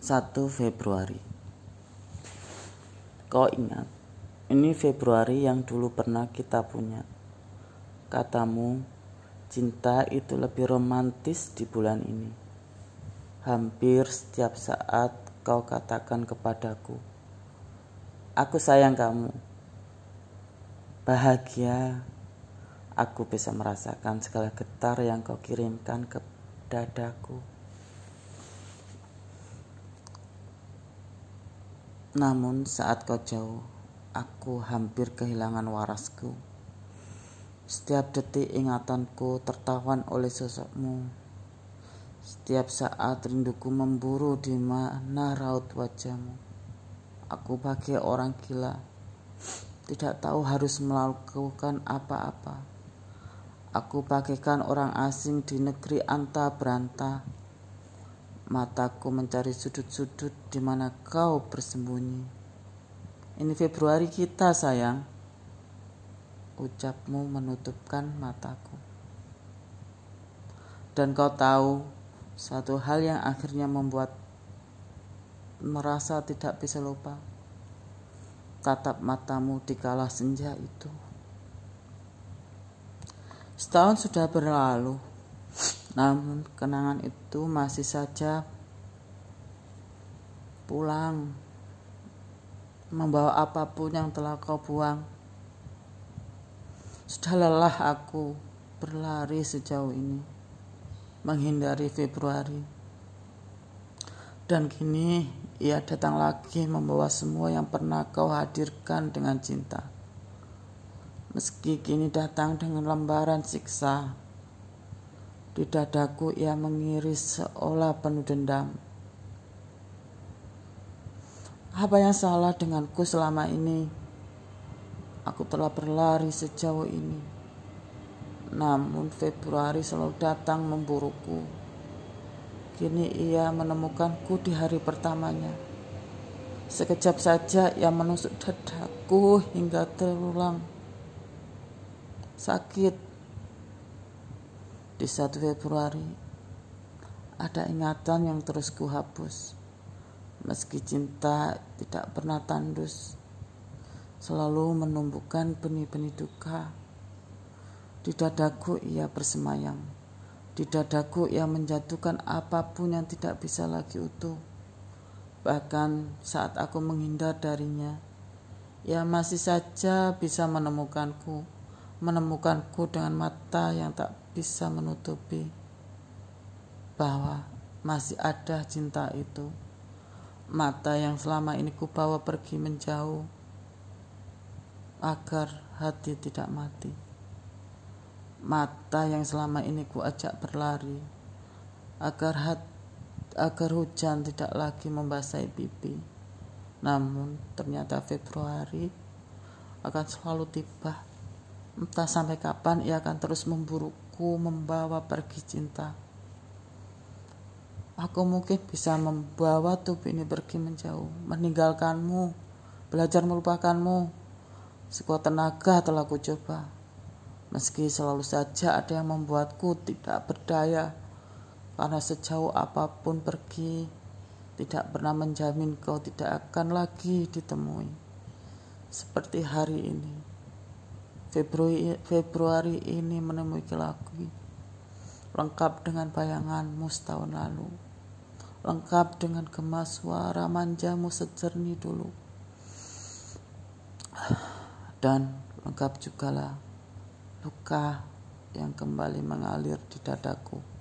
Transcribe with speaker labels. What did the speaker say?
Speaker 1: 1 Februari Kau ingat, ini Februari yang dulu pernah kita punya. Katamu, cinta itu lebih romantis di bulan ini. Hampir setiap saat kau katakan kepadaku, Aku sayang kamu. Bahagia, aku bisa merasakan segala getar yang kau kirimkan ke dadaku. Namun saat kau jauh, aku hampir kehilangan warasku. Setiap detik ingatanku tertawan oleh sosokmu. Setiap saat rinduku memburu di mana raut wajahmu. Aku bagai orang gila, tidak tahu harus melakukan apa-apa. Aku bagaikan orang asing di negeri anta beranta Mataku mencari sudut-sudut di mana kau bersembunyi. Ini Februari kita, sayang. Ucapmu menutupkan mataku. Dan kau tahu satu hal yang akhirnya membuat merasa tidak bisa lupa. Tatap matamu di kala senja itu. Setahun sudah berlalu namun kenangan itu masih saja pulang membawa apa pun yang telah kau buang. Sudah lelah aku berlari sejauh ini, menghindari Februari. Dan kini ia datang lagi membawa semua yang pernah kau hadirkan dengan cinta. Meski kini datang dengan lembaran siksa, di dadaku ia mengiris seolah penuh dendam. Apa yang salah denganku selama ini? Aku telah berlari sejauh ini. Namun Februari selalu datang memburuku. Kini ia menemukanku di hari pertamanya. Sekejap saja ia menusuk dadaku hingga terulang. Sakit di 1 Februari ada ingatan yang terus kuhapus. Meski cinta tidak pernah tandus selalu menumbuhkan benih-benih duka. Di dadaku ia bersemayam di dadaku ia menjatuhkan apa pun yang tidak bisa lagi utuh. Bahkan saat aku menghindar darinya ia masih saja bisa menemukanku menemukanku dengan mata yang tak bisa menutupi bahwa masih ada cinta itu. Mata yang selama ini ku bawa pergi menjauh agar hati tidak mati. Mata yang selama ini ku ajak berlari agar hat, agar hujan tidak lagi membasahi pipi. Namun ternyata Februari akan selalu tiba. Entah sampai kapan ia akan terus memburuku membawa pergi cinta. Aku mungkin bisa membawa tubuh ini pergi menjauh, meninggalkanmu, belajar melupakanmu. Sekuat tenaga telah ku coba. Meski selalu saja ada yang membuatku tidak berdaya, karena sejauh apa pun pergi, tidak pernah menjamin kau tidak akan lagi ditemui. Seperti hari ini. Februari, Februari ini menemui lagi lengkap dengan bayanganmu setahun lalu. Lengkap dengan gemas suara manjamu sejernih dulu. Dan lengkap juga lah luka yang kembali mengalir di dadaku